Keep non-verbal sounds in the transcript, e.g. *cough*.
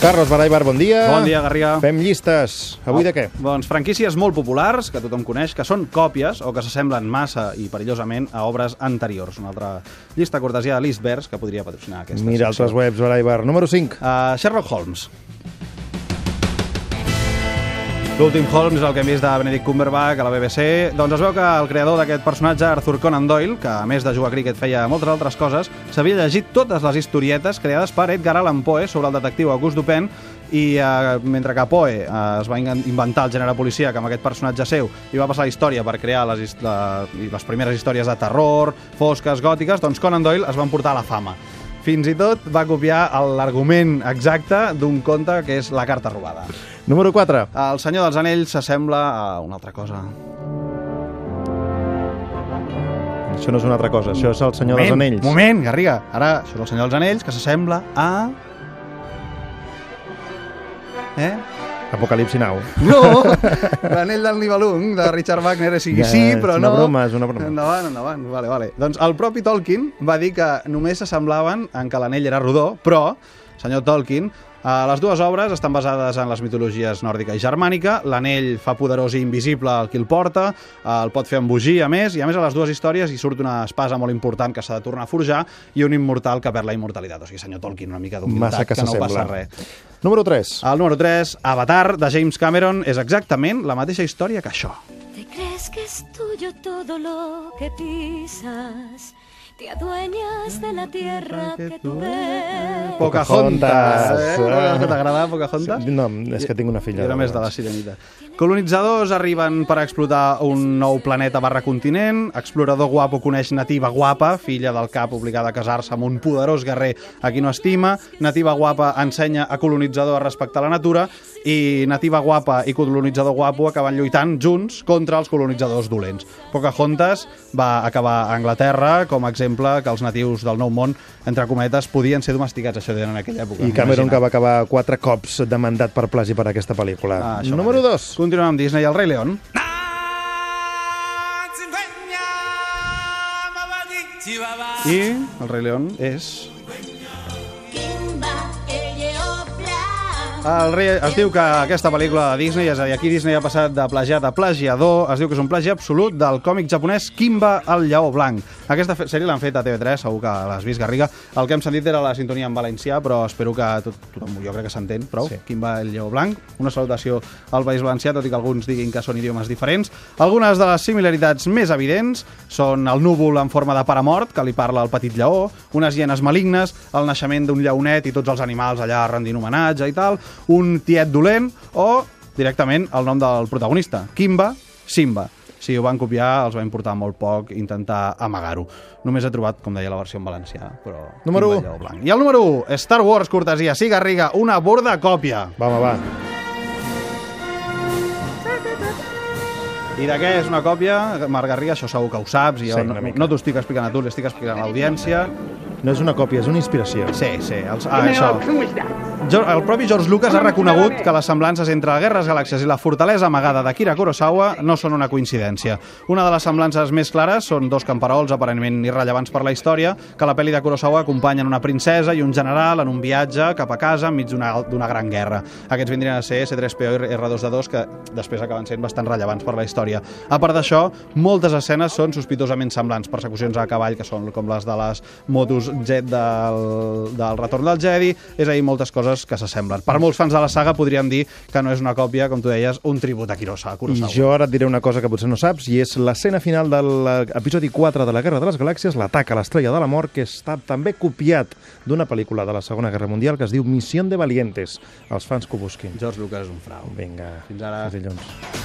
Carlos Baraibar, bon dia. Bon dia, Garriga. Fem llistes. Avui de què? Doncs franquícies molt populars, que tothom coneix, que són còpies o que s'assemblen massa i perillosament a obres anteriors. Una altra llista cortesia de l'Istverse que podria patrocinar aquesta Mira secció. altres webs, Baraibar. Número 5. Uh, Sherlock Holmes. L'últim Holmes, el que hem vist de Benedict Cumberbatch a la BBC, doncs es veu que el creador d'aquest personatge, Arthur Conan Doyle, que a més de jugar a críquet feia moltes altres coses, s'havia llegit totes les historietes creades per Edgar Allan Poe sobre el detectiu Auguste Dupin i eh, mentre que Poe eh, es va in- inventar el gènere policia amb aquest personatge seu i va passar la història per crear les, la, les primeres històries de terror, fosques, gòtiques, doncs Conan Doyle es va emportar a la fama. Fins i tot va copiar l'argument exacte d'un conte que és La carta robada. Número 4. El Senyor dels Anells s'assembla a una altra cosa. Això no és una altra cosa, això és el Senyor dels Anells. Moment, Garriga. Ara, això és el Senyor dels Anells, que s'assembla a... Eh? Apocalipsi Now. No! *laughs* L'anell del Nibelung, de Richard Wagner, és sigui Ja, sí, és però una no... broma, és una broma. Endavant, endavant. Vale, vale. Doncs el propi Tolkien va dir que només s'assemblaven en que l'anell era rodó, però, senyor Tolkien, les dues obres estan basades en les mitologies nòrdica i germànica. L'anell fa poderós i invisible el qui el porta, eh, el pot fer embogir, a més, i a més a les dues històries hi surt una espasa molt important que s'ha de tornar a forjar i un immortal que perd la immortalitat. O sigui, senyor Tolkien, una mica d'humilitat, que que, no passa res. Número 3. El número 3, Avatar, de James Cameron, és exactament la mateixa història que això. ¿Te crees que es tuyo todo lo que pisas? Te adueñas de la tierra que tú ves. Pocahontas. Eh? Ah. Que t'agrada Pocahontas? No, és que tinc una filla. Era més de la sirenita. Colonitzadors arriben per explotar un nou planeta barra continent. Explorador guapo coneix nativa guapa, filla del cap obligada a casar-se amb un poderós guerrer a qui no estima. Nativa guapa ensenya a colonitzador a respectar la natura i nativa guapa i colonitzador guapo acaben lluitant junts contra els colonitzadors dolents. Pocahontas va acabar a Anglaterra com a exemple que els natius del Nou Món, entre cometes, podien ser domesticats, això deien en aquella època. I Cameron, que va acabar quatre cops demandat per plagi per aquesta pel·lícula. Ah, Número va bé. 2. Continuem amb Disney, el rei León. I el rei León és... El rei, es diu que aquesta pel·lícula de Disney, és a dir, aquí Disney ha passat de plagiat a plagiador, es diu que és un plagi absolut del còmic japonès Kimba el lleó blanc. Aquesta sèrie l'han fet a TV3, segur que l'has vist, Garriga. El que hem sentit era la sintonia en valencià, però espero que tot, tothom, jo crec que s'entén prou. Sí. Kimba el lleó blanc. Una salutació al País Valencià, tot i que alguns diguin que són idiomes diferents. Algunes de les similaritats més evidents són el núvol en forma de pare mort, que li parla al petit lleó, unes hienes malignes, el naixement d'un lleonet i tots els animals allà rendint homenatge i tal, un tiet dolent o, directament, el nom del protagonista, Kimba, Simba. Si ho van copiar, els va importar molt poc intentar amagar-ho. Només he trobat, com deia, la versió en valencià, però... Número Kimba u. el lleó Blanc. I el número 1, Star Wars, cortesia, sí, Garriga, una borda còpia. Va, home, va. I de què és una còpia? Marc Garriga, això segur que ho saps, i jo Sí, no, no t'ho estic explicant a tu, l'estic explicant a l'audiència. No és una còpia, és una inspiració. Sí, sí, els, ah, això. El propi George Lucas ha reconegut que les semblances entre de les Galàxies i la fortalesa amagada d'Akira Kurosawa no són una coincidència. Una de les semblances més clares són dos camperols aparentment irrellevants per la història que la pel·li de Kurosawa acompanyen una princesa i un general en un viatge cap a casa enmig d'una gran guerra. Aquests vindrien a ser C3PO i R2D2 que després acaben sent bastant rellevants per la història. A part d'això, moltes escenes són sospitosament semblants. Persecucions a cavall, que són com les de les motos jet del, del Retorn del Jedi, és a dir, moltes coses que s'assemblen. Per molts fans de la saga podríem dir que no és una còpia, com tu deies, un tribut a Kurosawa. I jo ara et diré una cosa que potser no saps, i és l'escena final de l'episodi 4 de la Guerra de les Galàxies, l'atac a l'estrella de la mort, que està també copiat d'una pel·lícula de la Segona Guerra Mundial que es diu Misión de Valientes. Els fans que ho busquin. George Lucas és un frau. Vinga. Fins ara. Fins dilluns.